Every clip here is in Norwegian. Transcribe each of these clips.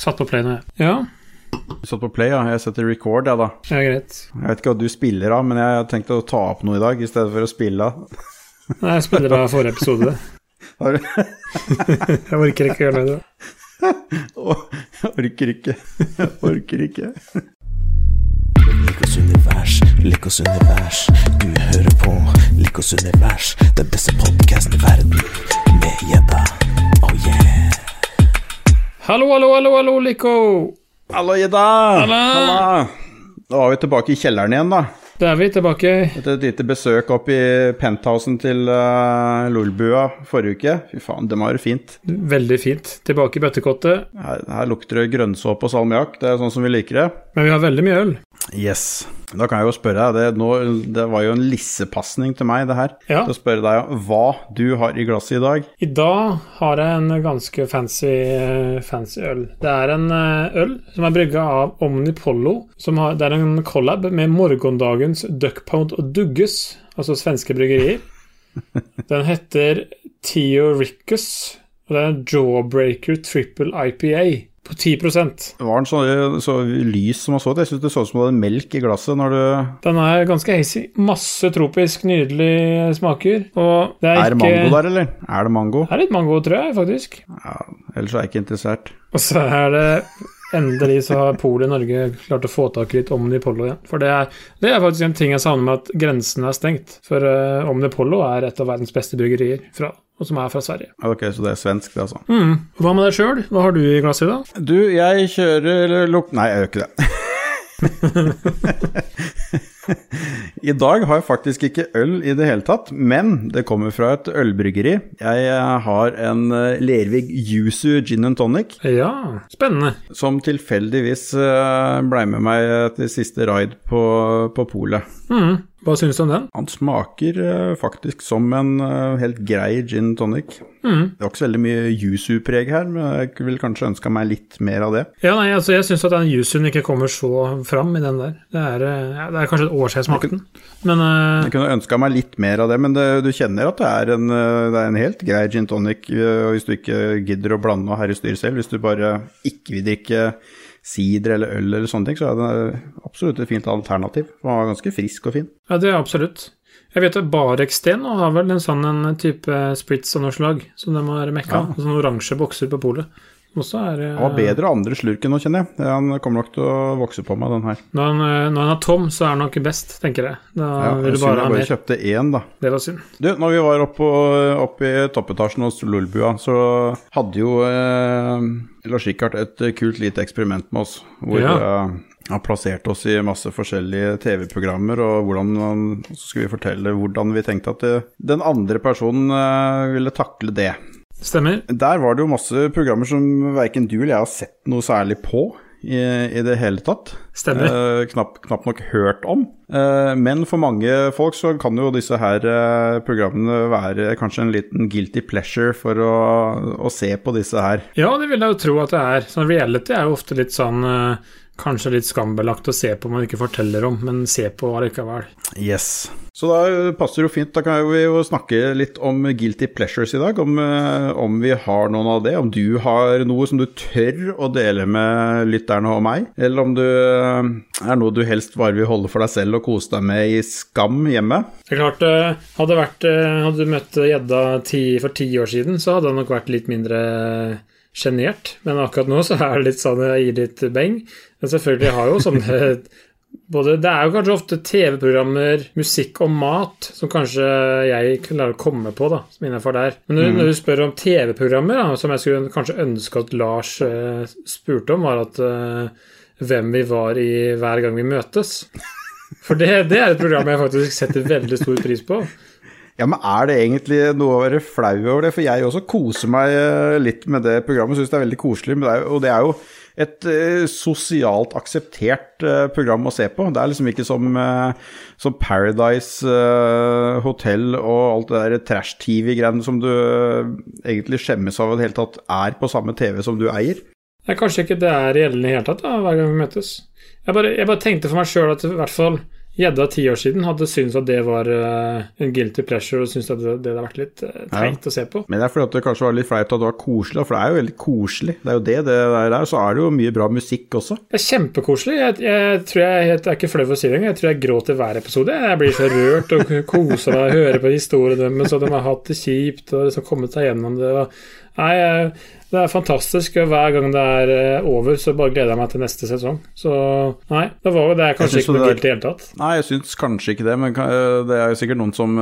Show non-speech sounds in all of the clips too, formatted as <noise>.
Satt på play nå, jeg. Ja, Du satt på play, ja. Jeg setter record, jeg, da. ja, greit. Jeg vet ikke hva du spiller av, men jeg har tenkt å ta opp noe i dag i stedet for å spille av. Nei, jeg spiller av forrige episode. <laughs> Har du- <laughs> Jeg orker ikke å gjøre det. Orker ikke. Jeg orker ikke. Likos univers, Likos univers. Du hører på Likos univers, den beste podkasten i verden. Med gjedda. Hallo, hallo, hallo, hallo, Lico! Hallo, Ida. Halla! Da var vi tilbake i kjelleren igjen, da. Da er vi tilbake. Etter et lite besøk opp i penthousen til uh, Lolbua forrige uke. Fy faen, det var fint. Veldig fint. Tilbake i bøttekottet. Her, her lukter det grønnsåpe og salmiakk. Det er sånn som vi liker det. Men vi har veldig mye øl. Yes. Da kan jeg jo spørre deg, det, nå, det var jo en lissepasning til meg, det her. Ja. Til å spørre deg hva du har i glasset i dag. I dag har jeg en ganske fancy, eh, fancy øl. Det er en eh, øl som er brygga av Omnipollo. Som har, det er en collab med morgendagens Duckpound og Dugges, altså svenske bryggerier. <laughs> Den heter Theoricus, og det er en Jawbreaker Triple IPA på 10 Var den så, så lys som man så ut? Jeg syns det så ut som du hadde melk i glasset når du Den er ganske hazy. Masse tropisk, nydelig smaker. Og det er, Er det ikke mango der, eller? Er det mango? Det er litt mango, tror jeg, faktisk. Ja, ellers er jeg ikke interessert. Og så er det Endelig så har Polet Norge klart å få tak i litt Omnipollo igjen. For det er, det er faktisk en ting jeg savner med at grensen er stengt. For uh, Omnipollo er et av verdens beste bryggerier, fra, og som er fra Sverige. Ok, så det er svensk, det, altså. Mm. Hva med deg sjøl? Hva har du i glasset i dag? Du, jeg kjører luk... Nei, jeg gjør ikke det. <laughs> <laughs> I dag har jeg faktisk ikke øl i det hele tatt, men det kommer fra et ølbryggeri. Jeg eh, har en eh, Lervig Yuzu gin and tonic, Ja, spennende. som tilfeldigvis blei ble med meg til siste ride på, på polet. Mm. Hva synes du om den? Han smaker eh, faktisk som en eh, helt grei gin tonic. Mm. Det var ikke så veldig mye yuzu-preg her, men jeg ville kanskje ønska meg litt mer av det. Ja, nei, altså Jeg syns at den yuzuen ikke kommer så fram i den der. Det er, eh, ja, det er kanskje et år siden jeg smakte den, men uh... Jeg kunne ønska meg litt mer av det, men det, du kjenner at det er, en, det er en helt grei gin tonic hvis du ikke gidder å blande og herre styr selv. Hvis du bare ikke vil drikke sider eller øl eller sånne ting, så er det absolutt et fint alternativ. Den var ganske frisk og fin. Ja, det er absolutt. Jeg vet at Bareksten har vel en sånn en type spritz av noe slag, som de har mekka. Ja. Sånne oransje bokser på polet. Er eh, Den var bedre andre slurken nå, kjenner jeg. Han kommer nok til å vokse på meg, den her. Når han, eh, når han er tom, så er han nok best, tenker jeg. Da Ja, vil du bare jeg bare kjøpte én, da. Det var synd. Du, når vi var oppe, oppe i toppetasjen hos Lolbua, så hadde jo eh, Lars Rikard et kult lite eksperiment med oss. Hvor Ja. eh, han plasserte oss i masse forskjellige TV-programmer, og hvordan han, så skulle vi fortelle hvordan vi tenkte at det, den andre personen eh, ville takle det. Stemmer. Der var det jo masse programmer som verken du eller jeg har sett noe særlig på i, i det hele tatt. Stemmer. Eh, knapt, knapt nok hørt om. Eh, men for mange folk så kan jo disse her eh, programmene være kanskje en liten guilty pleasure for å, å se på disse her. Ja, det vil jeg jo tro at det er. Sånn reality er jo ofte litt sånn eh, Kanskje litt skambelagt å se på, man ikke forteller om, men se på allikevel. Yes. Så da passer det jo fint. Da kan vi jo snakke litt om guilty pleasures i dag. Om, eh, om vi har noen av det. Om du har noe som du tør å dele med lytterne og meg. Eller om du eh, er noe du helst bare vil holde for deg selv og kose deg med i skam hjemme. Det er klart, eh, hadde, vært, eh, hadde du møtt gjedda for ti år siden, så hadde det nok vært litt mindre sjenert. Men akkurat nå så er det litt sånn jeg gir litt beng. Men selvfølgelig har jo sånne <laughs> både, Det er jo kanskje ofte TV-programmer, musikk og mat som kanskje jeg klarer å komme på, da, som innenfor der. Men når, når du spør om TV-programmer, da, som jeg skulle kanskje ønske at Lars uh, spurte om, var at uh, hvem vi var i hver gang vi møtes. For det, det er et program jeg faktisk setter veldig stor pris på. Ja, men er det egentlig noe å være flau over det? For jeg også koser meg eh, litt med det programmet, syns det er veldig koselig. Det er, og det er jo et eh, sosialt akseptert eh, program å se på. Det er liksom ikke som, eh, som Paradise eh, Hotel og alt det der trash-TV-greiene som du eh, egentlig skjemmes av i det hele tatt er på samme TV som du eier. Nei, kanskje ikke det er gjeldende i det hele tatt, da, hver gang vi møtes. Jeg bare, jeg bare tenkte for meg sjøl at i hvert fall gjedda ti år siden hadde syntes at det var eh, en guilty pleasure, og syntes at det, det hadde vært litt eh, teit å se på. Men det er fordi at det kanskje var litt flaut at det var koselig, for det er jo veldig koselig. Det er jo det det der er. Så er det jo mye bra musikk også. Det er kjempekoselig. Jeg, jeg tror jeg, jeg er ikke flau for å si det engang. Jeg tror jeg gråter hver episode. Jeg blir så rørt og koser meg og hører på historiene deres, og de har hatt det kjipt og liksom kommet seg gjennom det. Og, nei, det er fantastisk. Hver gang det er eh, over, så bare gleder jeg meg til neste sesong. Så nei, det, var, det er kanskje ikke noe det er- i det hele tatt. Nei, jeg syns kanskje ikke det, men øh, det er jo sikkert noen som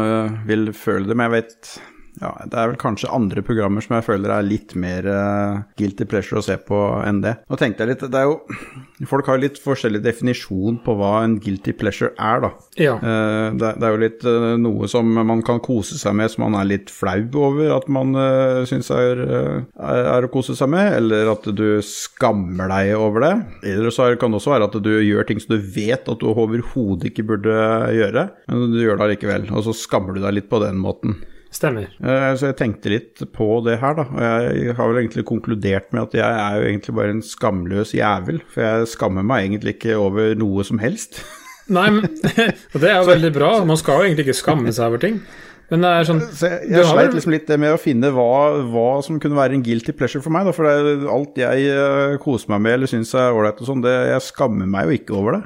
vil føle det. Men jeg vet ja, Det er vel kanskje andre programmer som jeg føler er litt mer uh, guilty pleasure å se på enn det. Nå tenkte jeg litt Det er jo Folk har litt forskjellig definisjon på hva en guilty pleasure er, da. Ja. Uh, Det, det er jo litt uh, noe som man kan kose seg med, som man er litt flau over at man uh, syns er, er, er å kose seg med, eller at du skammer deg over det. Eller så kan det også være at du gjør ting som du vet at du overhodet ikke burde gjøre, men du gjør det allikevel, og så skammer du deg litt på den måten. Stemmer. Eh, Så jeg tenkte litt på det her, da. Og jeg har vel egentlig konkludert med at jeg er jo egentlig bare en skamløs jævel. For jeg skammer meg egentlig ikke over noe som helst. Nei, men <laughs> Og det er jo veldig bra. Man skal jo egentlig ikke skamme seg over ting. Men det er sånn Så jeg, jeg sleit liksom litt med å finne hva, hva som kunne være en guilty pleasure for meg. Da, for det, alt jeg eh, koser meg med eller syns er ålreit og sånn, jeg skammer meg jo ikke over det.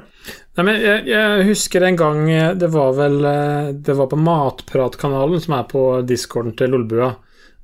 Nei, men jeg, jeg husker en gang eh, Det var vel eh, Det var på Matpratkanalen, som er på discorden til Lolbua.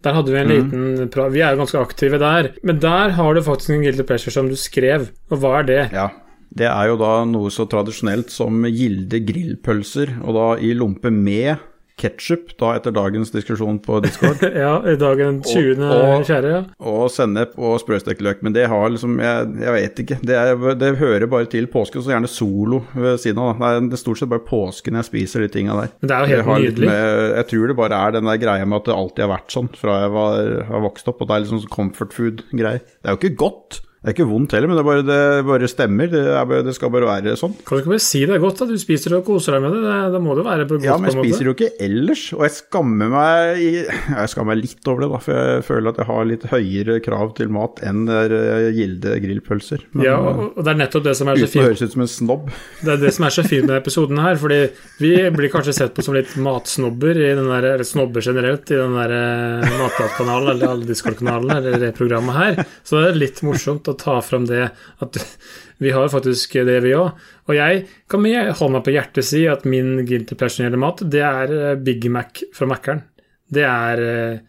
Der hadde vi en liten pra- Vi er jo ganske aktive der. Men der har du faktisk en guilty pleasure som du skrev. Og hva er det? Ja. Det er jo da noe så tradisjonelt som Gilde grillpølser, og da i lompe med ketsjup, da etter dagens diskusjon på Discord. <laughs> Ja, i dagen 20. Og- kjære, ja. Og sennep og sprøstekt løk. Men det har liksom Jeg, jeg vet ikke. Det, er, det hører bare til påsken, så gjerne solo ved siden av. da. Det er stort sett bare påsken jeg spiser de tinga der. Men det er jo helt nydelig. Med, jeg tror det bare er den der greia med at det alltid har vært sånn fra jeg var, har vokst opp. Og det er liksom sånn comfort food-greier. Det er jo ikke godt. Det er ikke vondt heller, men det, bare, det bare stemmer. Det, er bare, det skal bare være sånn. Kan du ikke bare si det er godt, at du spiser det og koser deg med det? da må det være på godt Ja, men jeg spiser jo ikke ellers, og jeg skammer meg Jeg skammer meg litt over det, da, for jeg føler at jeg har litt høyere krav til mat enn eh, Gilde grillpølser. Men, Ja, eh, og, det er nettopp det som er så fint. Uten å høres ut som en snobb. <laughs> Det er det som er så fint med episoden her, fordi vi blir kanskje sett på som litt matsnobber i den der, eller snobber generelt i den der eh, Matpratkanalen eller alle Discord-kanalene eller det programmet her. Så det er litt morsomt å ta fram det at <laughs> vi har faktisk det, vi òg. Og jeg kan med hånda på hjertet si at min guilty pleasure det mat, det er eh, Big Mac fra Mækkern. Det er eh,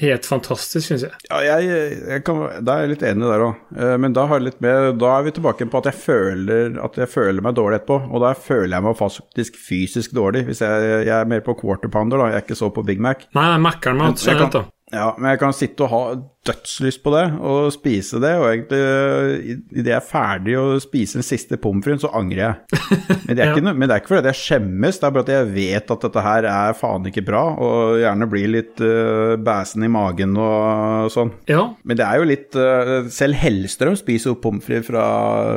helt fantastisk, syns jeg. Ja, jeg, jeg kan, da er jeg litt enig der òg. Men da, har jeg litt med, da er vi tilbake på at jeg føler at jeg føler meg dårlig etterpå. Og da føler jeg meg faktisk fysisk dårlig. Hvis jeg, jeg er mer på quarter pounder, da. Jeg er ikke så på Big Mac. Nei, Mækkern-mat generelt, kan- da. Ja, men jeg kan sitte og ha dødslyst på det, og spise det, og egentlig idet jeg er ferdig å spise den siste pommes fritesen, så angrer jeg. <laughs> Men det, er ikke, men det er ikke fordi jeg skjemmes, det er bare at jeg vet at dette her er faen ikke bra, og gjerne blir litt uh, bæsen i magen og sånn. Ja, Men det er jo litt uh, Selv Hellstrøm spiser jo pommes frites fra,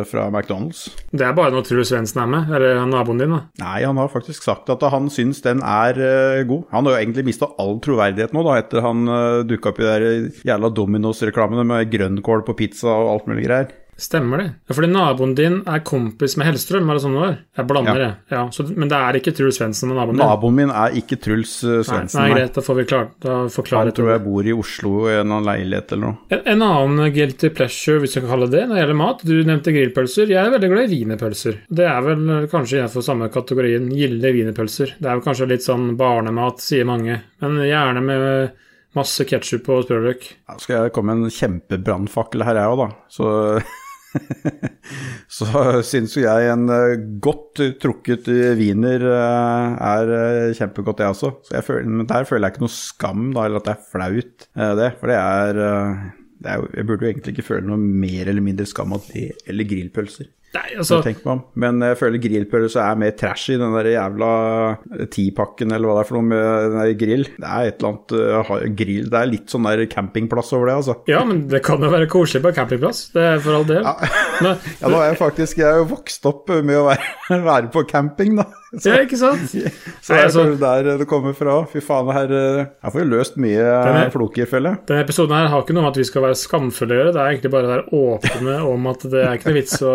fra McDonald's. det er bare når Truls Svendsen er med, eller naboen din, da. Nei, han har faktisk sagt at han syns den er uh, god. Han har jo egentlig mista all troverdighet nå, da, etter han uh, dukka opp i det jævla Dominos-reklamene med grønnkål på pizza og alt mulig greier. Stemmer det. Ja, fordi naboen din er kompis med Hellstrøm, er det sånn det var? Jeg blander Ja. det. Ja, så, men det er ikke Truls Svendsen med naboen din? Naboen min er ikke Truls Nei, Svendsen. nei, nei. greit, da får vi klart da Jeg Han tror jeg bor i Oslo i en annen leilighet eller noe. En, en annen guilty pleasure, hvis jeg kan kalle det det, når det gjelder mat. Du nevnte grillpølser. Jeg er veldig glad i wienerpølser. Det er vel eh, kanskje innenfor samme kategorien gilde wienerpølser. Det er vel kanskje litt sånn barnemat, sier mange, men gjerne med masse ketsjup og sprøløk. Ja, skal jeg komme med en kjempebrannfakkel her, jeg òg, da. Så <laughs> Så syns jo jeg en eh, godt trukket wiener eh, er eh, kjempegodt, jeg også. Så føler, men der føler jeg ikke noe skam, da, eller at det er flaut, eh, det. For det er, eh, det er Jeg burde jo egentlig ikke føle noe mer eller mindre skam av det eller grillpølser. Nei, altså. Men jeg føler grillpølse er mer trashy, den der jævla tipakken eller hva det er for noe med den der grill. Det er et eller annet uh, grill Det er litt sånn der campingplass over det, altså. Ja, men det kan jo være koselig på campingplass. Det er for all del. Men, <laughs> Ja, da er jeg faktisk Jeg er jo vokst opp med å være, <laughs> være på camping, da. Så, <laughs> ja, ikke sant? så det er så, der det kommer fra. Fy faen, det her eh, Her får vi løst mye er- floker, føler jeg. Denne episoden her har ikke noe med at vi skal være skamfulle å gjøre. Det er egentlig bare å være åpne <laughs> om at det er ikke noe vits å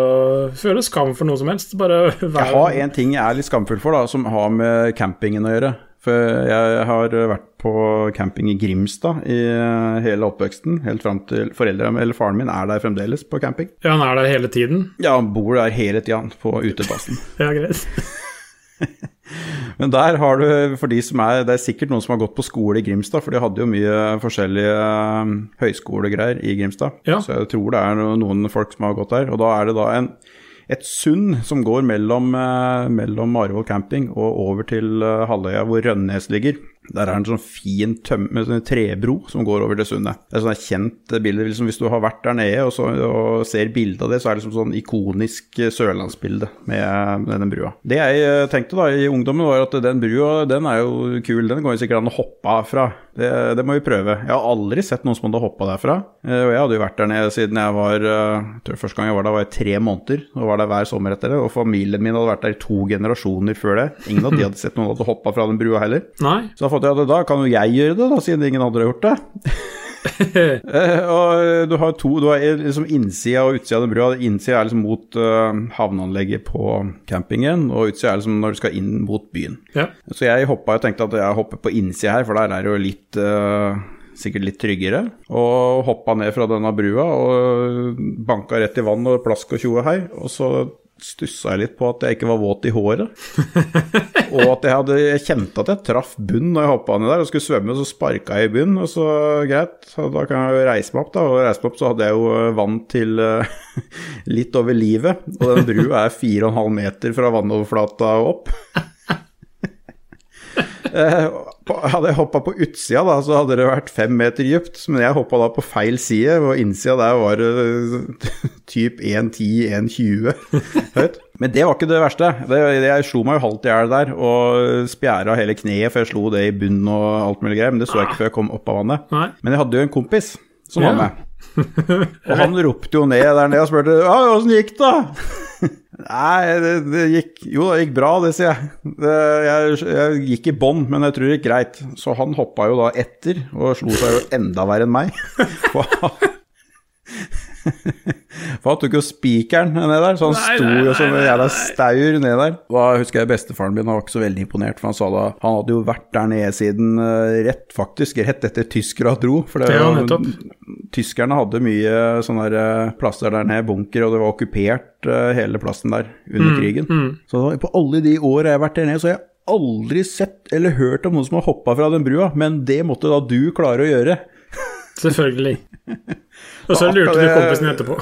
føle skam for noe som helst. Bare <laughs> Jeg har en ting jeg er litt skamfull for, da, som har med campingen å gjøre. For jeg har vært på camping i Grimstad i eh, hele oppveksten, helt fram til foreldrene eller faren min er der fremdeles på camping. Ja, han er der hele tiden. Ja, han bor der hele tida på uteplassen. Ja, greit. Men der har du, for de som er Det er sikkert noen som har gått på skole i Grimstad, for de hadde jo mye forskjellige eh, høyskolegreier i Grimstad. Ja. Så jeg tror det er noen folk som har gått der. Og da er det da en, et sund som går mellom, eh, mellom Marvoll camping og over til eh, halvøya hvor Rønnes ligger. Der er en sånn fin tømme, sånn trebro som går over det sundet. Det er sånn kjent bilde. Liksom hvis du har vært der nede og, så, og ser bilde av det, så er det liksom sånn ikonisk eh, sørlandsbilde med, med den brua. Det jeg eh, tenkte da i ungdommen, var at den brua den er jo kul. Den går sikkert an å hoppe av fra. Det, det må vi prøve. Jeg har aldri sett noen som hadde hoppa derfra. Eh, Og jeg hadde jo vært der nede siden jeg var eh, jeg tror Første gang jeg var der, var jeg tre måneder. Og var der hver sommer etter det. Og familien min hadde vært der i to generasjoner før det. Ingen av de hadde sett noen hadde hoppa fra den brua heller. Nei. Så da fant jeg at da kan jo jeg gjøre det, da, siden ingen andre har gjort det. <laughs> Eh, og du har to, du har liksom innsida og utsida av brua. Innsida er liksom mot uh, havneanlegget på campingen, og utsida er liksom når du skal inn mot byen. Ja. Så jeg hoppa og tenkte at jeg hopper på innsida her, for der er det jo litt uh, Sikkert litt tryggere. Og hoppa ned fra denne brua og banka rett i vann og plask og tjoe hei. Og så stussa jeg litt på at jeg ikke var våt i håret. <laughs> og at jeg hadde jeg kjente at jeg traff bunn når jeg hoppa ned der og skulle svømme, så sparka jeg i bunn. Og så greit, så da kan jeg jo reise meg opp, da. Og reise meg opp så hadde jeg jo vann til uh, <laughs> litt over livet. Og den brua <laughs> er 4,5 meter fra vannoverflata og opp. Eh, på- Hadde jeg hoppa på utsida, da, så hadde det vært fem meter dypt. Men jeg hoppa da på feil side, og innsida der var det <laughs> typ 1,10-1,20 <laughs> høyt. Men det var ikke det verste. Det, jeg slo meg jo halvt i hjel der og spjæra hele kneet, for jeg slo det i bunnen og alt mulig greier. Men det så jeg ikke før jeg kom opp av vannet. Nei. Men jeg hadde jo en kompis som var med. <laughs> Og han ropte jo ned der nede og spurte åssen gikk det? da?» <laughs> Nei, det, det gikk Jo, det gikk bra, det sier jeg. Det, jeg, jeg gikk i bånn, men jeg tror det gikk greit. Så han hoppa jo da etter, og slo seg jo enda verre enn meg. <laughs> For for han tok jo spikeren ned der, så han Nei, sto nei, jo som en jævla staur ned der. Da husker jeg bestefaren min var ikke så veldig imponert, for han sa da Han hadde jo vært der nede siden eh, rett, faktisk, rett etter tyskerne dro. For det, Ja, var- nettopp. Tyskerne hadde mye sånne der, eh, plasser der nede, bunker, og det var okkupert eh, hele plassen der under krigen. mm. Så på alle de åra jeg har vært der nede, så har jeg aldri sett eller hørt om noen som har hoppa fra den brua, men det måtte da du klare å gjøre. Selvfølgelig. <laughs> Og så lurte du kompisen etterpå.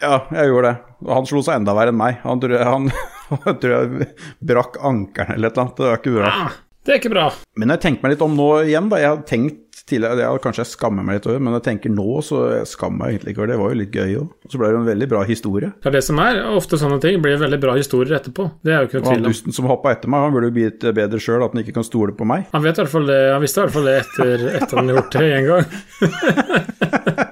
Ja, jeg gjorde det. Og han slo seg enda verre enn meg. Han tror jeg, han, han <laughs> tror jeg brakk ankelen eller et eller annet. Det var ikke bra. Det er ikke bra. Men jeg tenker meg litt om nå igjen, da. Jeg har tenkt tidligere, jeg, kanskje jeg skammer meg litt over men jeg tenker nå, så jeg skammer meg egentlig ikke over det. Det var jo litt gøy òg. Så ble det en veldig bra historie. Det er det som er. Ofte sånne ting blir veldig bra historier etterpå. Det er jo ikke noe tvil om. dusten som hoppa etter meg, han burde jo blitt bedre sjøl, at han ikke kan stole på meg. Han, vet i hvert fall det, han visste i hvert fall det etter, etter han hadde gjort det en gang. <laughs>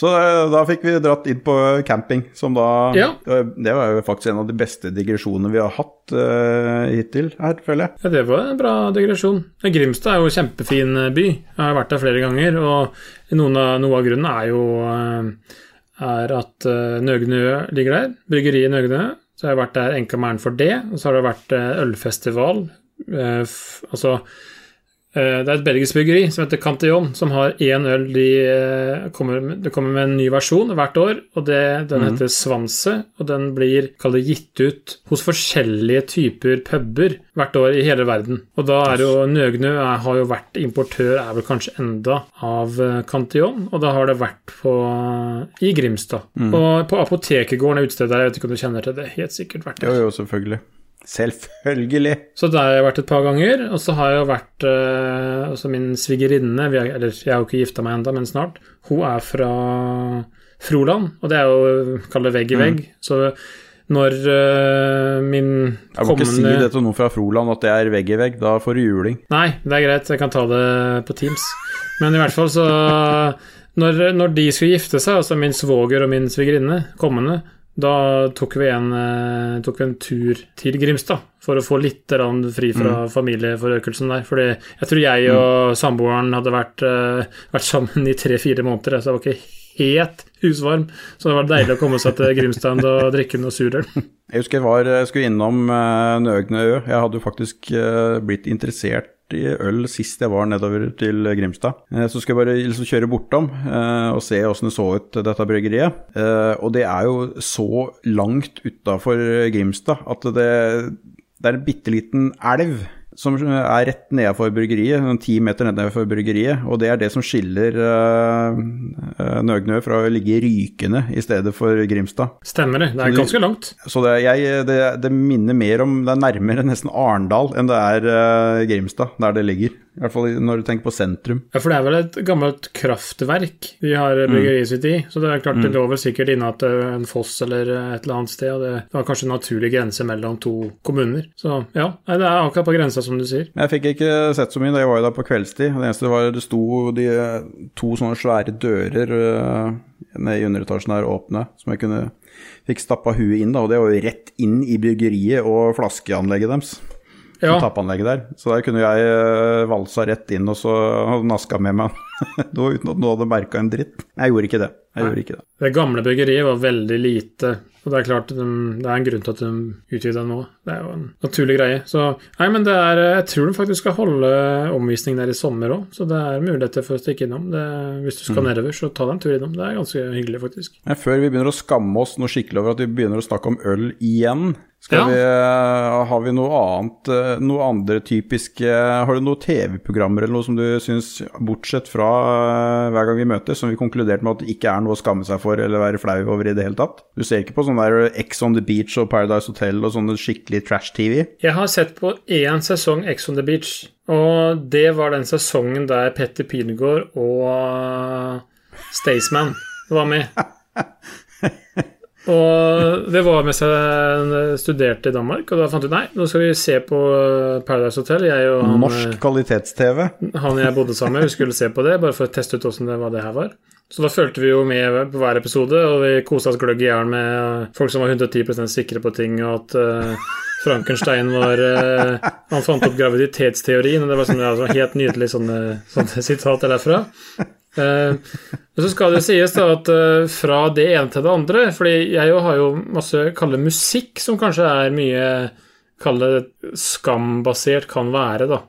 Så eh, da fikk vi dratt inn på camping, som da Ja. Det var jo faktisk en av de beste digresjonene vi har hatt uh, hittil her, føler jeg. Ja, det var en bra digresjon. Grimstad er jo en kjempefin eh, by. Jeg har vært der flere ganger, og av, noe av grunnen er jo eh, er at eh, Nøgnø ligger der. Bryggeriet Nøgnø. Så har jeg vært der enkamæren for det. Og så har det vært eh, ølfestival. Eh, altså eh, det er et belgisk bryggeri som heter Cantillon, som har én øl de eh, kommer, de kommer med en ny versjon hvert år, og det, den heter Svanse. Og den blir det, gitt ut hos forskjellige typer puber hvert år i hele verden. Og da er jo Nøgnø er, har jo vært importør, er vel kanskje enda, av eh, Cantillon. Og da har det vært på, i Grimstad. Og på Apotekergården er utstedet der, jeg vet ikke om du kjenner til det, helt sikkert vært der. Jo, jo, selvfølgelig. Selvfølgelig. Så der har jeg vært et par ganger, og så har jeg jo vært eh, altså min svigerinne er, Eller jeg har jo ikke gifta meg ennå, men snart. Hun er fra Froland, og det er jo kall det vegg i vegg. Så når uh, min Jeg må ikke si kommende det til noen fra Froland at det er vegg i vegg, da får du juling. Nei, det er greit, jeg kan ta det på Teams. Men i hvert fall så når, når de skulle gifte seg, altså min svoger og min svigerinne, kommende, da tok vi, en, eh, tok vi en tur til Grimstad for å få litt fri fra familieforøkelsen der. Fordi jeg tror jeg og samboeren hadde vært, eh, vært sammen i tre-fire måneder, så jeg var ikke helt husvarm. Så det var deilig å komme seg til Grimstad og <laughs> drikke noe surøl. Jeg husker jeg var, jeg skulle innom Nøgne ø. Jeg hadde jo faktisk eh, blitt interessert i øl sist jeg var nedover til Grimstad. Eh, så skal jeg bare liksom kjøre bortom eh, og se åssen det så ut, dette bryggeriet. Eh, og det er jo så langt utafor Grimstad at det, det er en bitte liten elv som er rett nedenfor bryggeriet, sånn ti meter nedenfor bryggeriet. Og det er det som skiller uh, Nøgnø fra å ligge rykende i stedet for Grimstad. Stemmer det. Det er ganske langt. Så det, jeg, det, det minner mer om Det er nærmere nesten Arendal enn det er uh, Grimstad, der det ligger. I hvert fall når du tenker på sentrum. Ja, for det er vel et gammelt kraftverk de har bryggeriet sitt i, så det er klart det lå vel sikkert inne at en foss eller et eller annet sted, og det var kanskje en naturlig grense mellom to kommuner. Så ja, det er akkurat på grensa, som du sier. Jeg fikk ikke sett så mye, da jeg var jo der på kveldstid. Det eneste var det sto de, to sånne svære dører nede i underetasjen der åpne, som jeg kunne fikk stappa huet inn, da, og det var jo rett inn i bryggeriet og flaskeanlegget deres. Ja. Tappanlegget der. Så der kunne jeg uh, valsa rett inn og så naska med meg <laughs> noe uten at noen hadde merka en dritt. Jeg gjorde ikke det. Jeg gjorde ikke det. Det gamle byggeriet var veldig lite, og det er klart de, det er en grunn til at de utvider nå. Det er jo en naturlig greie. Så nei, men det er Jeg tror de faktisk skal holde omvisning der i sommer òg, så det er muligheter for å stikke innom. Det, hvis du skal nedover, så ta deg en tur innom. Det er ganske hyggelig, faktisk. Men før vi begynner å skamme oss noe skikkelig over at vi begynner å snakke om øl igjen, Ja. vi, uh, har vi noe annet, uh, noe andre typiske Har du noen TV-programmer eller noe som du syns, bortsett fra hver gang vi møtes, som vi konkluderte med at det ikke er noe å skamme seg for eller være flau over i det hele tatt? Du ser ikke på sånn der Ex on the Beach og Paradise Hotel og sånne skikkelig trash-TV? Jeg har sett på én sesong Ex on the Beach, og det var den sesongen der Petter Pilgaard og Staysman var med. <laughs> Og det var mens jeg studerte i Danmark, og da fant vi nei, nå skal vi se på Paradise Hotel. Han, Norsk kvalitets-TV. han jeg bodde sammen med, vi skulle se på det, bare for å teste ut åssen det, hva det her var. Så da fulgte vi jo med på hver episode, og vi kosa oss gløgg i hjel med folk som var 110% sikre på ting, og at uh, Frankenstein var uh, Han fant opp graviditetsteorien, og det var sånn, ja, helt nydelig sånne, sånne sitater derfra. Eh, men så skal det sies da at eh, fra det ene til det andre fordi jeg jo har jo masse kalle musikk som kanskje er mye kalle skambasert kan være, da.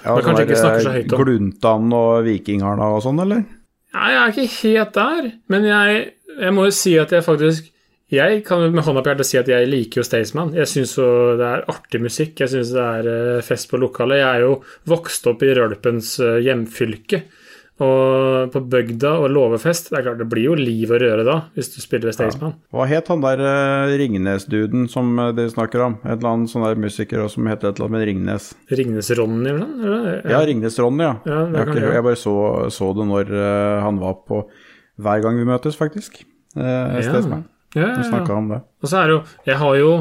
Ja, det kanskje ikke snakker så høyt om. Gluntan og Vikingarna og sånn, eller? Nei, jeg er ikke helt der, men jeg, jeg må jo si at jeg faktisk Jeg kan med hånda på hjertet si at jeg liker jo Staysman. Jeg syns jo det er artig musikk. Jeg syns det er eh, fest på lokalet. Jeg er jo vokst opp i Rølpens eh, hjemfylke. Og på bygda og låvefest, det er klart det blir jo liv og røre da, hvis du spiller Staysman. Hva het han der uh, Ringnes-duden som de dere snakker om? Et eller annet sånn der musiker som heter et eller annet med Ringnes. Ringnes-Ronny, eller noe? eller? Ja, Ringnes-Ronny, ja. Ja, jeg, ikke, jeg bare så, så det når uh, han var på Hver gang vi møtes, faktisk. Uh, Ja. Stedsmann. Ja, ja, snakka ja. om det. Og så er det jo Jeg har jo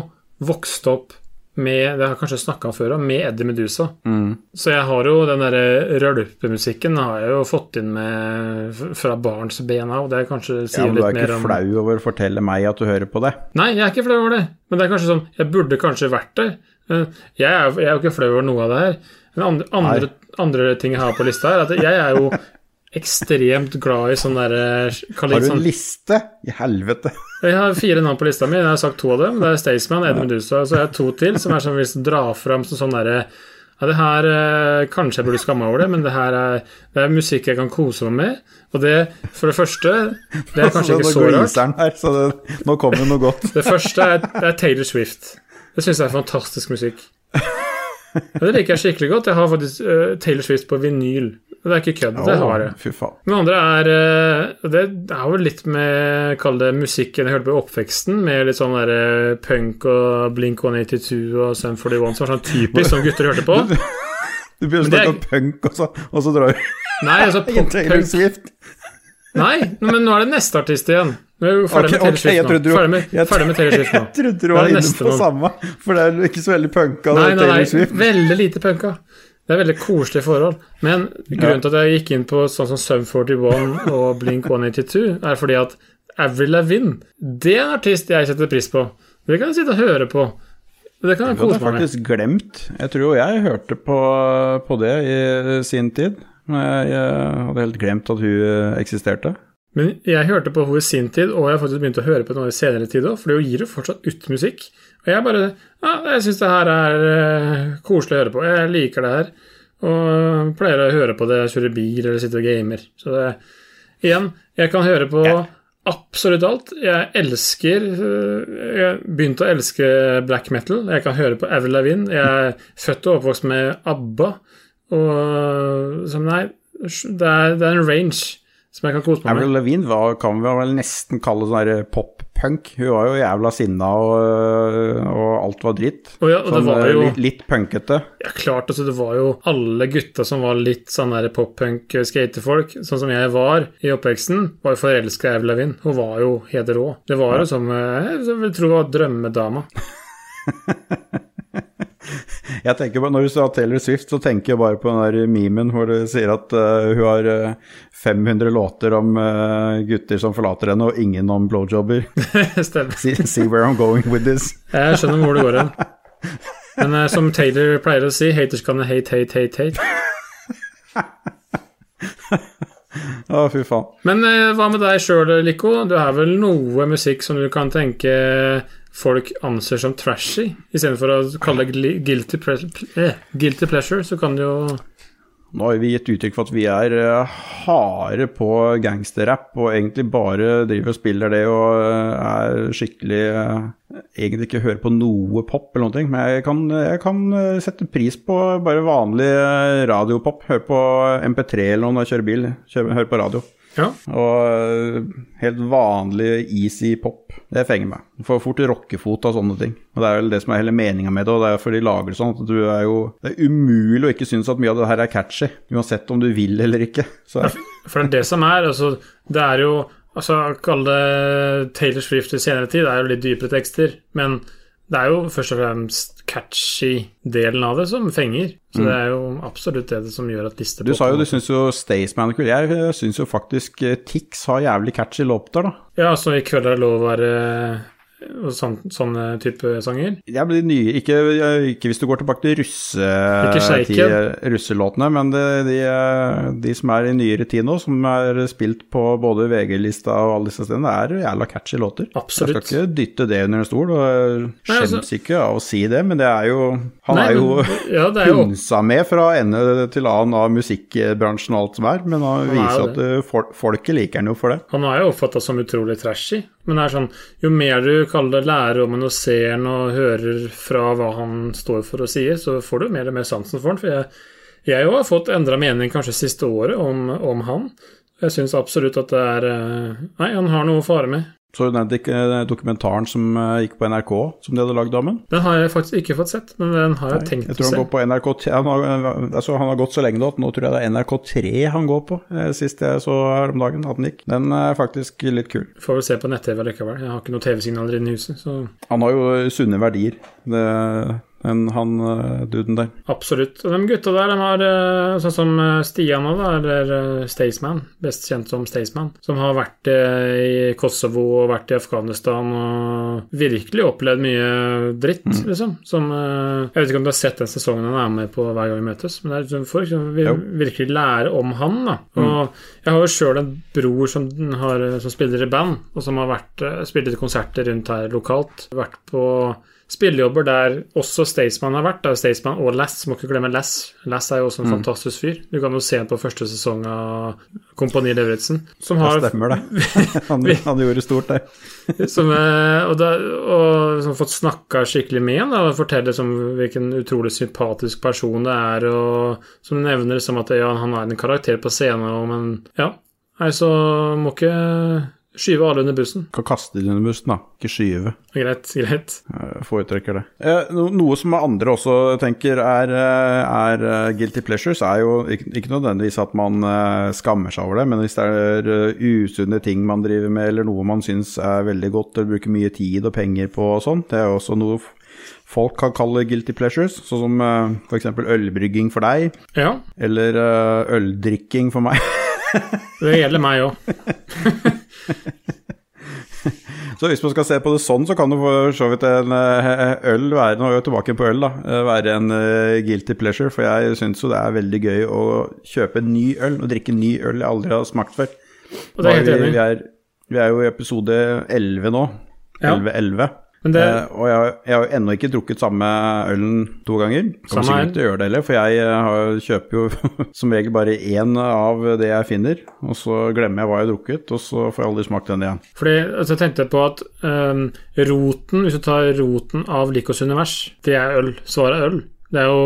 vokst opp med Det har jeg kanskje snakka om før, med Eddie Medusa. Mm. Så jeg har jo den derre rølpemusikken har jeg jo fått inn med Fra fra barnsben av. Det kanskje Ja, men du er litt mer ikke om flau over å fortelle meg at du hører på det? Nei, jeg er ikke flau over det. Men det er kanskje sånn Jeg burde kanskje vært der. Jeg er, jeg er jo ikke flau over noe av det her. Men andre, andre, andre ting jeg har på lista her, er at jeg er jo <laughs> ekstremt glad i sånn derre Har du sånn, en liste? I helvete. Jeg har fire navn på lista mi. Jeg har sagt to av dem. Det er Staysman, Eddie Medusa, og så har jeg to til som er sånn hvis du drar fram som sånn derre ja, det her eh, Kanskje jeg burde skamme over det, men det her er, det er musikk jeg kan kose meg med. Og det, for det første Det er <laughs> kanskje ikke så rart. her, så det, nå kommer det noe godt. Det første er, det er Taylor Swift. Det syns jeg er fantastisk musikk. <laughs> Og det liker jeg skikkelig godt. Jeg har faktisk uh, Taylor Swift på vinyl. Det er ikke kødd, det har jeg. Den andre er uh, Det er jo litt med Kall det musikken jeg hørte på i oppveksten, med litt sånn der uh, punk og Blink 182 og Sun 41, som var sånn typisk som gutter hørte på. <laughs> Du begynner å snakke om punk, og så, og så drar du Nei, altså <laughs> punk, Taylor. Swift. Nei, men nå er det neste artist igjen. Nå er vi ferdig med Taylor Swift nå. med, jeg- ferdig med Taylor Swift nå. <laughs> Jeg trodde du var inne på noen. samme, for det er ikke så veldig punka. Nei, det nei, nei, veldig lite punka. Det er veldig koselige forhold. Men grunnen til at jeg gikk inn på sånn som Sum 41 og Blink 182, er fordi at Avril Lavigne, det er en artist jeg setter pris på. Det kan jeg sitte og høre på. Det kan jeg Det hadde jeg meg med. faktisk glemt. Jeg tror jo jeg hørte på, på det i sin tid. Men jeg, jeg hadde helt glemt at hun eksisterte. Men jeg hørte på henne i sin tid, og jeg har faktisk begynt å høre på henne i senere tid òg, for hun gir jo fortsatt ut musikk. Og jeg bare Ja, jeg syns det her er uh, koselig å høre på. Jeg liker det her. Og pleier å høre på det jeg kjører bil eller sitter og gamer. Så det Igjen, jeg kan høre på Ja. absolutt alt. Jeg elsker øh, Jeg begynte å elske black metal. Jeg kan høre på Avril Lavigne. Jeg er født og oppvokst med ABBA. Og som Nei, det er, det er en range som jeg kan kose meg med. Avril Lavigne var, kan vi vel nesten kalle sånn pop-punk. Hun var jo jævla sinna, og, og alt var dritt. Og ja, Sånn, var eh, jo litt, litt punkete. Ja, klart, altså det var jo alle gutta som var litt sånn pop-punk-skaterfolk, sånn som jeg var i oppveksten, var jo forelska i Avril Lavigne. Hun var jo helt rå. Det var jo som eh, Jeg vil tro var drømmedama. <laughs> Jeg tenker bare, Når du sa Taylor Swift, så tenker jeg bare på den der memen hvor du sier at uh, hun har eh, 500 låter om uh, gutter som forlater henne, og ingen om blowjobber. <laughs> Stemmer. see, see where I'm going with this. Jeg skjønner hvor det går hen. Men eh, som Taylor pleier å si, haters kan hate, hate, hate, hate. <laughs> Å, fy faen. Men eh, hva med deg sjøl, Lico? Du har vel noe musikk som du kan tenke folk anser som trashy? Istedenfor å kalle det eh, guilty pleasure, så kan du jo Nå har vi gitt uttrykk for at vi er eh, harde på gangsterrap, og egentlig bare driver og spiller det og eh, er skikkelig eh, Egentlig ikke hører på noe pop eller noen ting, men jeg kan, jeg kan sette pris på bare vanlig radiopop. Hør på MP3 eller noe når jeg kjører bil. Hører på radio. Ja. Og helt vanlig easy pop. Det fenger meg. Du får fort rockefot av sånne ting. Og det er vel det som er hele meninga med det, og det er derfor de lager det sånn. At du er jo Det er umulig å ikke synes at mye av det her er catchy. Uansett om du vil eller ikke. Så For det er det som er, altså Det er jo Altså, kall det Taylor Swift i senere tid, det er jo litt dypere tekster, men det er jo først og fremst catchy-delen av det som fenger. Så det er jo absolutt det som gjør at lister du sa jo du syns jo Staysman er kul. Jeg syns jo faktisk eh, Tix har jævlig catchy låter, da. Ja, så i kveld er det lov å være sånn, sånne type sanger. Jeg de nye, ikke, ikke hvis du går tilbake til russe, russelåtene, men det, de, de som er i nyere tid nå, som er spilt på både VG-lista og alle disse stedene, er jævla catchy låter. Absolutt. Jeg skal ikke dytte det under en stol, og jeg skjems altså- ikke av å si det, men det er jo Han Nei, er jo men- ja, er jo med fra ende til annen av musikkbransjen og alt som er, men han han viser at folk, folket liker han jo for det. Han er jo oppfatta som utrolig trashy, men det er sånn Jo mer du kaller det lærer om en og ser en og hører fra hva han står for og sier, så får du mer og mer sansen for han. For jeg, òg har fått endra mening kanskje siste året om, om han. Jeg syns absolutt at det er eh, Nei, han har noe å fare med. Så den eh, dokumentaren som eh, gikk på NRK, som de hadde lagd om ham. Den har jeg faktisk ikke fått sett, men den har jeg tenkt Jeg å tror han se. går på NRK han har, altså han har gått så lenge nå at nå tror jeg det er NRK3 han går på. eh, Sist jeg så her om dagen at den gikk. Den er faktisk litt kul. Får vel se på nett-TV likevel. Jeg har ikke noen TV-signaler inne i huset, så Han har jo sunne verdier, det, den, han eh, duden der. absolutt. Og de gutta der, de har eh, sånn som eh, Stian òg, eller Staysman, best kjent som Staysman, som har vært i Kosovo og vært i Afghanistan og virkelig opplevd mye dritt, liksom. Som Jeg vet ikke om du har sett den sesongen han er med på hver gang vi møtes, men det er liksom folk som vil virkelig lære om han, da. Og jeg har jo sjøl en bror som, har, som spiller i band, og som har vært, spilt litt konserter rundt her lokalt. Vært på spillejobber der også Staysman har vært. Da. Staysman og Lass, må ikke glemme Lass. Lass er jo også en fantastisk fyr. Du kan jo se han på første sesong av Kompani Lauritzen. Som har Det stemmer det. <laughs> Han, han gjorde stort, det. <laughs> som, eh, og, da, og som fått snakka skikkelig med ham, og fortelle som hvilken utrolig sympatisk person det er, og som nevner som at ja, han er en karakter på scenen, og, men ja. Så må ikke skyve alle under bussen. Kan kaste de under bussen, da. Ikke skyve. Greit, greit. Jeg foretrekker det. Eh, noe som andre også tenker er, eh, er eh, guilty pleasures, er jo ikke, nødvendigvis at man skammer seg over det, men hvis det er usunne ting man driver med, eller noe man syns er veldig godt, eller bruker mye tid og penger på og sånn, det er jo også noe folk kan kalle guilty pleasures, sånn som f.eks. ølbrygging for deg, Ja, eller øldrikking for meg. <laughs> det gjelder meg òg. <laughs> Så hvis man skal se på det sånn, så kan jo for så vidt en eh, øl være Nå er vi tilbake på øl, da. eh, Være en eh, guilty pleasure. For jeg syns jo det er veldig gøy å kjøpe ny øl og drikke ny øl jeg aldri har smakt før. Og det er helt enig vi, vi, er, vi er jo i episode 11 nå. Ja. 11-11. Men det, Eh, og jeg, har- jeg har jo ennå ikke drukket samme ølen to ganger. Kommer sikkert ikke til å gjøre det heller, for jeg eh, har, kjøper jo <laughs> som regel bare én av det jeg finner. Og så glemmer jeg hva jeg har drukket, og så får jeg aldri smakt den igjen. fordi altså, jeg tenkte på at um, roten, hvis du tar roten av Likos univers, det er øl. Svaret er øl. Det er jo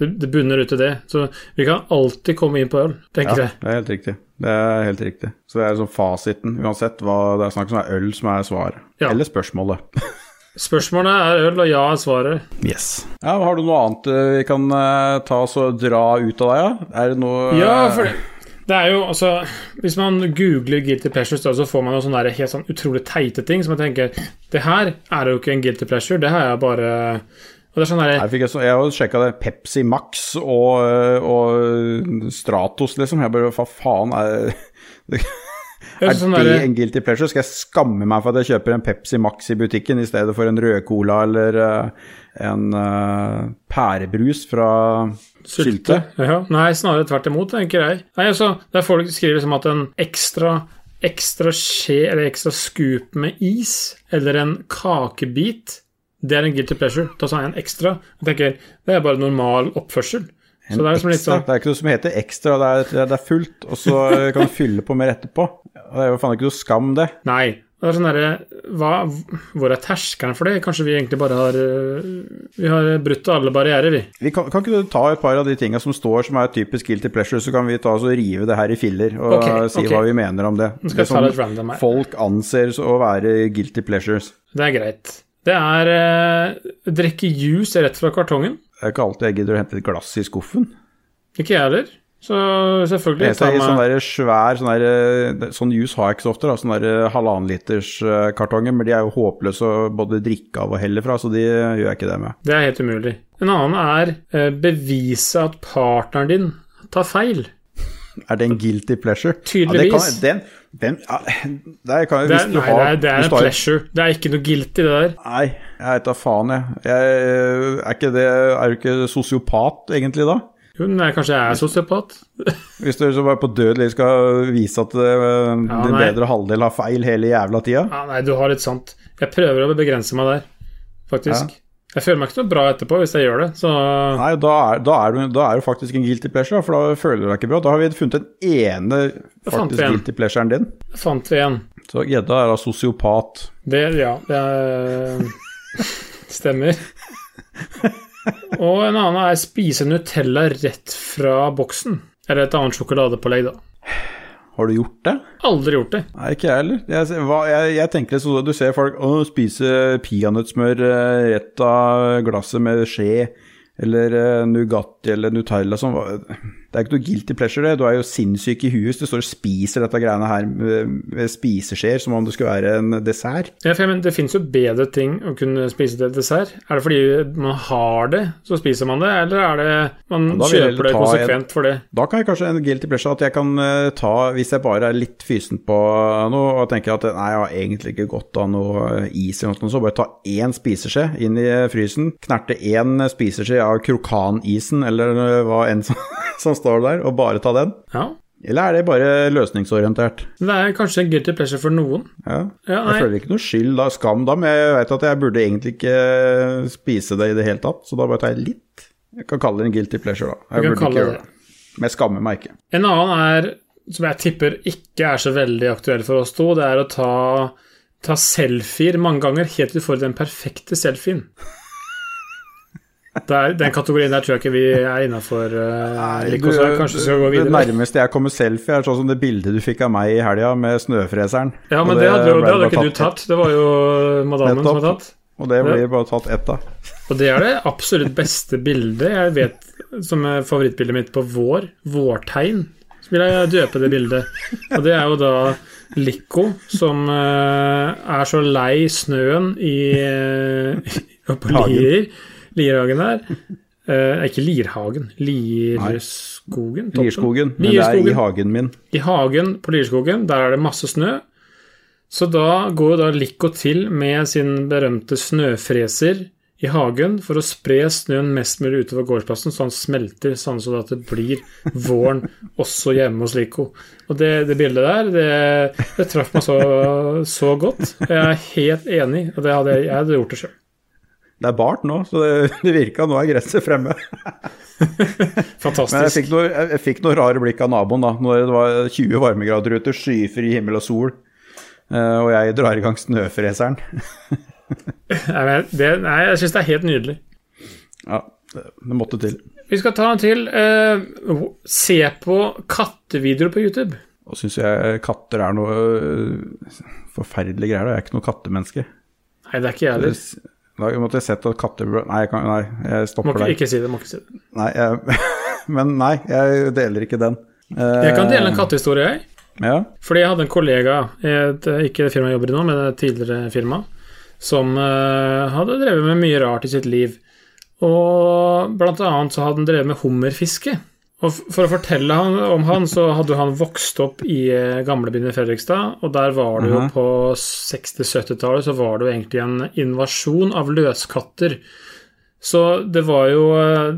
det, bunner ut i det. Så vi kan alltid komme inn på øl, tenker Ja, det er helt riktig. Det er helt riktig. Så det er sånn fasiten, uansett hva det er snakk om, er øl som er svaret. Ja. Eller spørsmålet. <laughs> Spørsmålet er øl, og ja er svaret. Yes. Ja, Har du noe annet eh, vi kan eh, ta oss og dra ut av deg, ja? Er det noe Ja, eh, for det, det er jo altså Hvis man googler guilty pleasures, da, så får man jo sånne der helt sånn utrolig teite ting som jeg tenker Det her er jo ikke en guilty pleasure, det her er bare Og det er sånn der, Jeg, fikk, jeg har sjekka det. Pepsi Max og, og Stratos, liksom. Jeg bare Hva faen er <laughs> Er sånn det en guilty pleasure? Skal jeg skamme meg for at jeg kjøper en Pepsi Max i butikken i stedet for en rød cola eller uh, en uh, pærebrus fra Sylte? Ja. Nei, snarere tvert imot, tenker jeg. Nei, altså, Der folk skriver som at en ekstra ekstra skje eller ekstra scoop med is eller en kakebit, det er en guilty pleasure. Da sa jeg en ekstra. Jeg tenker, Det er bare normal oppførsel. En Så det er liksom ekstra. sånn Det er ikke noe som heter ekstra, det er, det er fullt, og så kan du fylle på mer etterpå. Det er jo faen ikke noe skam, det. Nei. Det er sånn derre Hvor er terskelen for det? Kanskje vi egentlig bare har øh, Vi har brutt alle barrierer, vi. Vi kan, kan ikke du ta et par av de tinga som står som er typisk guilty pleasure, så kan vi ta oss og rive det her i filler og okay, si okay. hva vi mener om det. Nå skal Det som litt random her. folk anser å være guilty pleasures. Det er greit. Det er eh, drikke juice rett fra kartongen. Det er ikke alltid jeg gidder å hente et glass i skuffen. Ikke jeg heller. Så selvfølgelig Jeg tar ser sånn der svær sånn, der, sånn juice har jeg ikke så ofte, da, sånn liters eh, kartonger, men de er jo håpløse å både drikke av og helle fra, så de gjør jeg ikke det med. Det er helt umulig. En annen er eh, bevise at partneren din tar feil. Er det en guilty pleasure? Tydeligvis. Ja, det kan, den, den, ja, der kan, Det hvis er, du nei, har, det er, det er en pleasure. Det er ikke noe guilty, det der. Nei, jeg veit da faen, jeg. jeg. Er ikke det Er du ikke sosiopat, egentlig, da? Jo, nei, kanskje jeg er sosiopat. <laughs> Hvis du så bare på død liv skal vise at ja, din nei. bedre halvdel har feil hele jævla tida? Ja, nei, du har litt sant. Jeg prøver å begrense meg der, faktisk. Jeg føler meg ikke noe bra etterpå hvis jeg gjør det, så Nei, da er, da, er du, da er du faktisk en guilty pleasure, for da føler du deg ikke bra. Da har vi funnet den ene faktisk guilty pleasuren din. fant vi en. Så gjedda er da sosiopat. Det, ja, det er, stemmer. Og en annen er spise Nutella rett fra boksen. Eller et annet sjokoladepålegg, da. Har du gjort det? Aldri gjort det. Nei, ikke jeg heller. Jeg, hva, jeg, jeg tenker det sånn du ser folk å, spise peanøttsmør eh, rett av glasset med skje, eller uh, Nugatti eller Nutella sånn. Det er ikke noe guilty pleasure, det. Du er jo sinnssyk i huet hvis du står og spiser dette greiene her med, med spiseskjeer som om det skulle være en dessert. Ja, for jeg mener, det fins jo bedre ting å kunne spise til dessert. Er det fordi man har det, så spiser man det, eller er det man da kjøper det konsekvent konsekvent for det? Da kan jeg kanskje en guilty pleasure at jeg kan eh, ta, hvis jeg bare er litt fysen på noe og tenker at nei, jeg har egentlig ikke godt av noe eh, is eller noe, så bare ta én spiseskje inn i frysen, knerte én spiseskje av krokanisen eller eh, hva enn som, <laughs> som står der, og bare ta den. Ja. Eller er det bare løsningsorientert? Det er kanskje en guilty pleasure for noen. Ja. Ja, Jeg føler ikke noe skyld, da, skam da, men jeg vet at jeg burde egentlig ikke spise det i det hele tatt, så da bare tar jeg litt. Jeg kan kalle det en guilty pleasure, da. Jeg burde ikke gjøre det. det. Men jeg skammer meg ikke. En annen er, som jeg tipper ikke er så veldig aktuell for oss to, det er å ta, ta selfier mange ganger helt til du får den perfekte selfien. Der, den kategorien der tror jeg ikke vi er innafor. Uh, gå Det nærmeste jeg kommer selfie, er sånn som det bildet du fikk av meg i helga med snøfreseren. Ja, men det, det, hadde, det hadde ikke du tatt. Det var jo madammen som hadde tatt. Og det blir bare tatt ett av. Og det er det absolutt beste bildet jeg vet som er favorittbildet mitt på vår. Vårtegn. Vil jeg døpe det bildet. Og det er jo da Lico som eh, er så lei snøen i, eh, på Hagen. Lier. Lierhagen der. Eh, ikke Lirhagen. Lierskogen? Toppen. Lierskogen. Men det er i hagen min. I hagen på Lierskogen, der er det masse snø. Så da går da Lico til med sin berømte snøfreser i hagen for å spre snøen mest mulig utover gårdsplassen, så han smelter, sånn så at det blir våren også hjemme hos Lico. Og det, det bildet der, det, det traff meg så, så godt. Jeg er helt enig, og det hadde, jeg- jeg hadde gjort det sjøl. Det er bart nå, så det, <laughs> det virka nå er gresset fremme. <laughs> Men jeg Fantastisk. fikk, noe, jeg fikk noe rare blikk av naboen da, når det var 20 varmegrader ute, skyfri himmel og sol, eh, og jeg drar i gang snøfreseren. <laughs> Det, nei jeg syns det er helt nydelig. Ja, det måtte til. Vi skal ta en til. Uh, se på kattevideoer på YouTube. Og syns jeg katter er noe uh, forferdelige greier. da. Jeg er ikke noe kattemenneske. Nei, det er ikke jeg heller. Da måtte jeg sett at katter Nei, jeg, kan, nei, jeg stopper der. Må ikke si det. Må ikke si det. Nei, jeg, <laughs> men nei, jeg deler ikke den. Jeg kan dele en kattehistorie, jeg. Ja. Fordi jeg hadde en kollega, i et, ikke det firmaet jeg jobber i nå, men et tidligere firma, som uh, hadde drevet med mye rart i sitt liv. Og blant annet så hadde han drevet med hummerfiske. Og for å fortelle han, om han, så hadde han vokst opp i eh, gamlebyen i Fredrikstad, og der var det jo Mhm. på 60-70-tallet så var det jo egentlig en invasjon av løskatter. Så det var jo eh,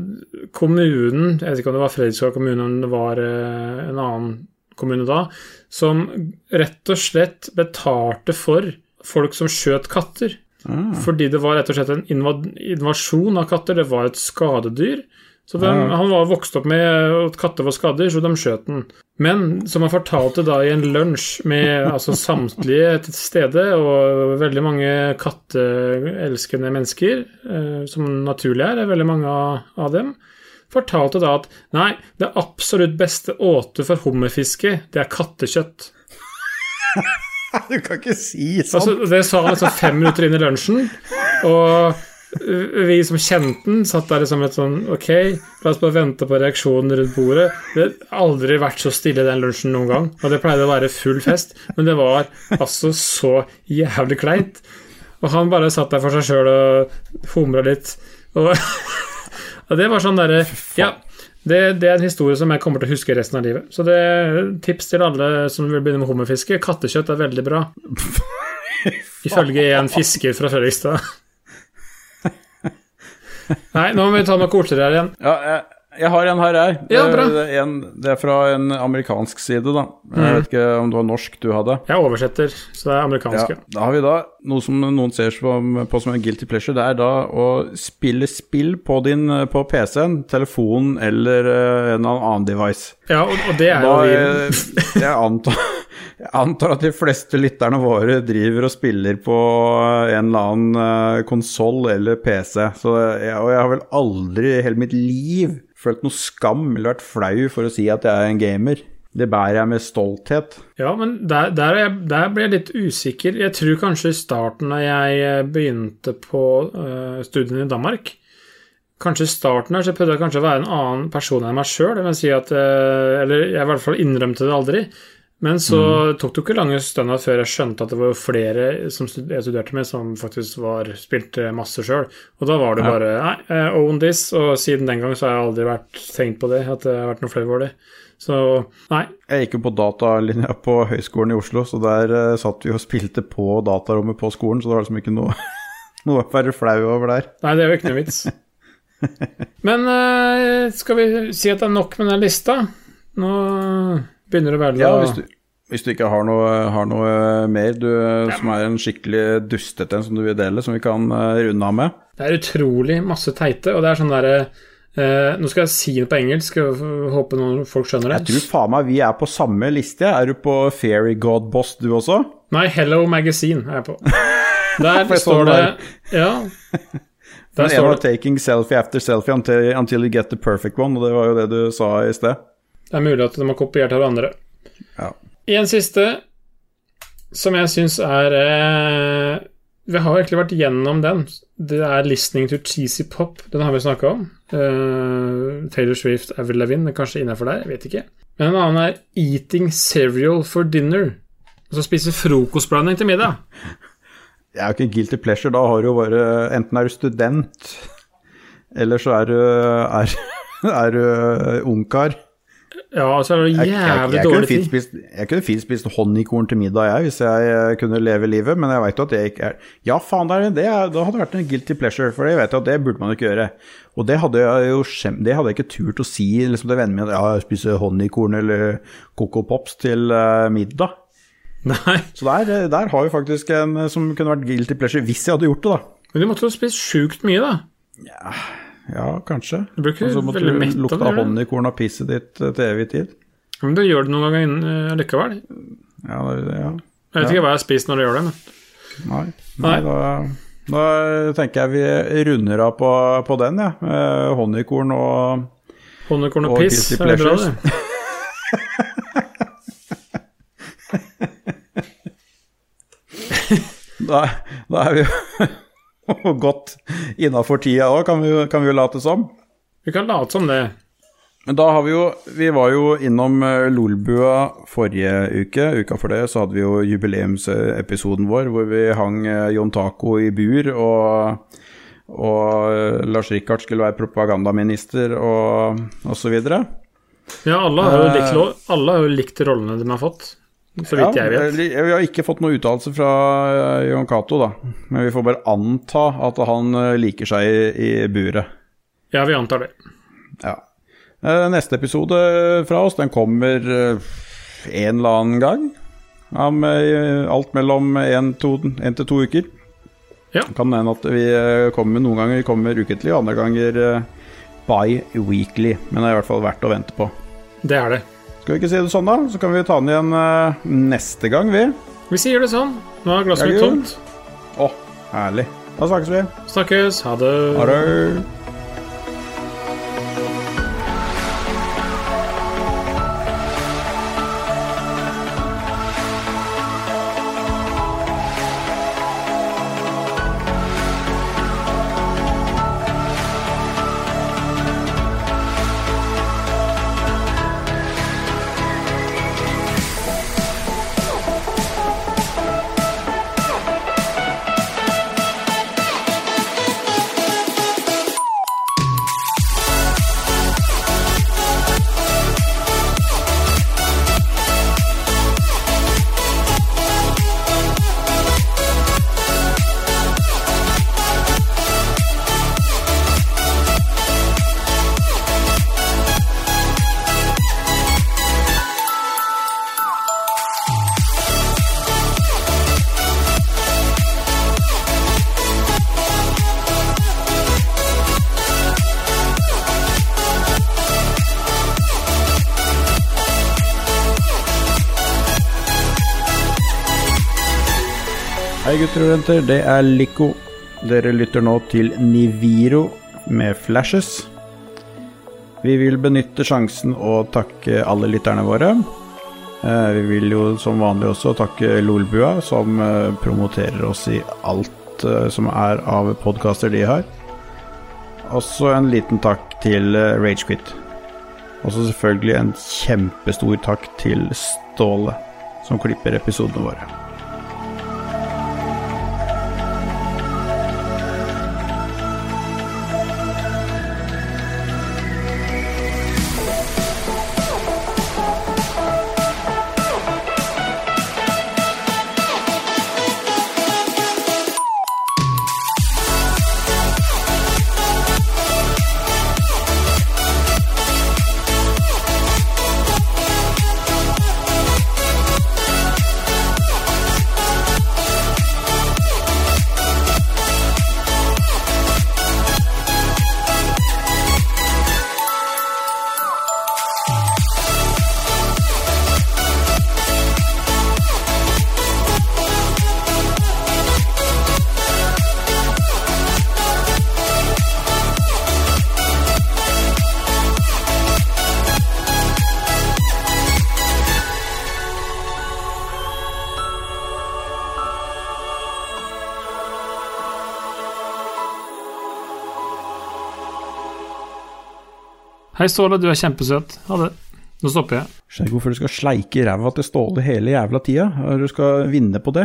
kommunen, jeg vet ikke om det var Fredrikstad kommune, om det var eh, en annen kommune da, som rett og slett betalte for folk som skjøt katter. Ah. Fordi det var rett og slett en invasjon av katter. Det var et skadedyr. Så de, Ja. Han var vokst opp med at katter var skader, så de skjøt den. Men som han fortalte da i en lunsj med altså, <laughs> samtlige til stede, og veldig mange katteelskende mennesker, eh, som naturlig er, er veldig mange av, dem, fortalte da at nei, det absolutt beste åte for hummerfiske, det er kattekjøtt. <laughs> Du kan ikke si sånn. Altså, det sa han altså fem minutter inn i lunsjen, og vi som kjente den, satt der som et sånn Ok, la oss bare vente på reaksjonen rundt bordet. Det har aldri vært så stille den lunsjen noen gang, og det pleide å være full fest, men det var altså så jævlig kleint. Og han bare satt der for seg sjøl og humra litt. Og, <laughs> og det var sånn derre Ja, det, det er en historie som jeg kommer til å huske resten av livet. Så det tips til alle som vil begynne med hummerfiske. Kattekjøtt er veldig bra. <laughs> Ifølge en fisker fra Fredrikstad. Nei, nå må vi ta noe koseligere igjen. Ja, jeg har en her, jeg. Ja, bra. Det, er en, det er fra en amerikansk side, da. Jeg vet ikke om det var norsk du hadde. Jeg oversetter, så det er Ja, da har vi da noe som noen ser på som en guilty pleasure. Det er da å spille spill på din på PC-en, telefonen eller eh, en annen device. Ja, og, og det er Da, jo vi. eh, jeg, antar, jeg antar at de fleste lytterne våre driver og spiller på en eller annen konsoll eller PC. Så jeg, og jeg har vel aldri i hele mitt liv følt noe skam eller vært flau for å si at jeg er en gamer. Det bærer jeg med stolthet. Ja, men der, der, er jeg, der ble jeg litt usikker. Jeg tror kanskje i starten da jeg eh, begynte på uh, studiene i Danmark Kanskje i starten her så prøvde jeg kanskje å være en annen person enn meg sjøl. Si eh, eller jeg i hvert fall innrømte det aldri. Men så tok det jo ikke lange stunda før jeg skjønte at det var flere som jeg studerte med, som faktisk var, spilte masse sjøl. Og da var det Ja. bare Nei, eh, own this. Og siden den gang så har jeg aldri vært tenkt på det, at det har vært noe flau over det. Så nei. Jeg gikk jo på datalinja på Høgskolen i Oslo, så der uh, satt vi og spilte på datarommet på skolen, så det var liksom ikke noe, <laughs> noe å være flau over der. Nei, det er jo ikke noe vits. <laughs> Men uh, skal vi si at det er nok med den lista? Nå begynner å vel Ja, hvis du, hvis du ikke har noe, har noe mer du, som er en skikkelig dustete en som du vil dele, som vi kan eh, runde av med. Det er utrolig masse teite, og det er sånn derre Uh, Nå skal jeg si det på engelsk, håper håpe noen folk skjønner det. Jeg tror faen meg vi er på samme liste. Er du på Fairy God Boss du også? Nei, Hello Magazine er jeg på. <laughs> <laughs> Der jeg står det Ja. Der Men står det 'taking selfie after selfie until, until you get the perfect one', og det var jo det du sa i sted. Det er mulig at de har kopiert hverandre. Ja. En siste som jeg syns er eh, Vi har egentlig vært gjennom den. Det er 'Listening to Cheesy Pop'. Den har vi snakka om. Eh, Taylor Swift, Avril Lavigne kanskje innafor der, jeg vet ikke. Men en annen er 'Eating Cereal for Dinner'. Altså spise frokostblanding til middag. Det er jo ikke guilty pleasure, da har du jo bare Enten er du student, eller så er du, er, <laughs> er du ungkar. Ja, altså så det Jeg, jeg, jævlig jeg, dårlig tid. spist, jeg kunne fint spist honningkorn til middag, jeg, hvis jeg eh, kunne leve livet, men jeg veit jo at det ikke er Ja, faen, det, er, det, det hadde vært en guilty pleasure, for jeg vet jo at det burde man ikke gjøre. Og det hadde jeg jo skjem, det hadde jeg ikke turt å si liksom, til vennene mine, ja, jeg spiser honningkorn eller Coco Pops til uh, middag. Nei, Så der, eh, der har vi faktisk en som kunne vært guilty pleasure, hvis jeg hadde gjort det, da. men du måtte jo spise sjukt mye, da. Ja, kanskje. Du blir ikke altså, veldig mett av lukte det, du? honningkorn av pisset ditt eh, til evig tid. Men du gjør det noen ganger innen, eh, likevel. Ja, det, ja. Jeg vet ikke hva jeg har spist når du gjør det, men Nei, nei, Nei. Da, da tenker jeg vi runder av på, på den, ja. Eh, honningkorn og honningkorn og Og piss er det bra, <laughs> det. Da, da er vi jo <laughs> <laughs> godt innafor tida òg, kan, vi- kan vi jo late som. Vi kan late som det. Men da har vi jo Vi var jo innom eh, Lolbua forrige uke. Uka for det så hadde vi jo jubileumsepisoden vår hvor vi hang eh, Jon Taco i bur, og, og eh, Lars Rikard skulle være propagandaminister og, osv. Ja, alle har jo likt, alle har jo likt rollene de har fått, så vidt jeg vet. Vi har ikke fått noen uttalelse fra eh, Jon Cato, da. Men vi får bare anta at han eh, liker seg i, i buret. Ja, vi antar det. Ja. Eh, Neste episode fra oss, den kommer en eller annen gang. Ja, alt mellom én til to uker. Ja. Kan hende at vi kommer noen ganger kommer ukentlig, og andre ganger bi-weekly. Men det er i hvert fall verdt å vente på. Det er det. Skal vi ikke si det sånn, da? Så kan vi ta den igjen uh, neste gang, vi. Vi sier det sånn. Nå er glasset mitt tomt. Å, herlig. Da snakkes vi. Snakkes. Ha det. Ha det. Gutter og jenter, det er Lico. Dere lytter nå til Niviro med Flashes. Vi vil benytte sjansen og takke alle lytterne våre. Eh, Vi vil jo som vanlig også takke Lolbua, som eh, promoterer oss i alt eh, som er av podkaster de har. Også en liten takk til Ragequit. Og så selvfølgelig en kjempestor takk til Ståle, som klipper episodene våre. Hei, Ståle, du er kjempesøt. Ha det. Nå stopper jeg. Skjønner ikke hvorfor du skal sleike ræva til Ståle hele jævla tida. Du skal vinne på det.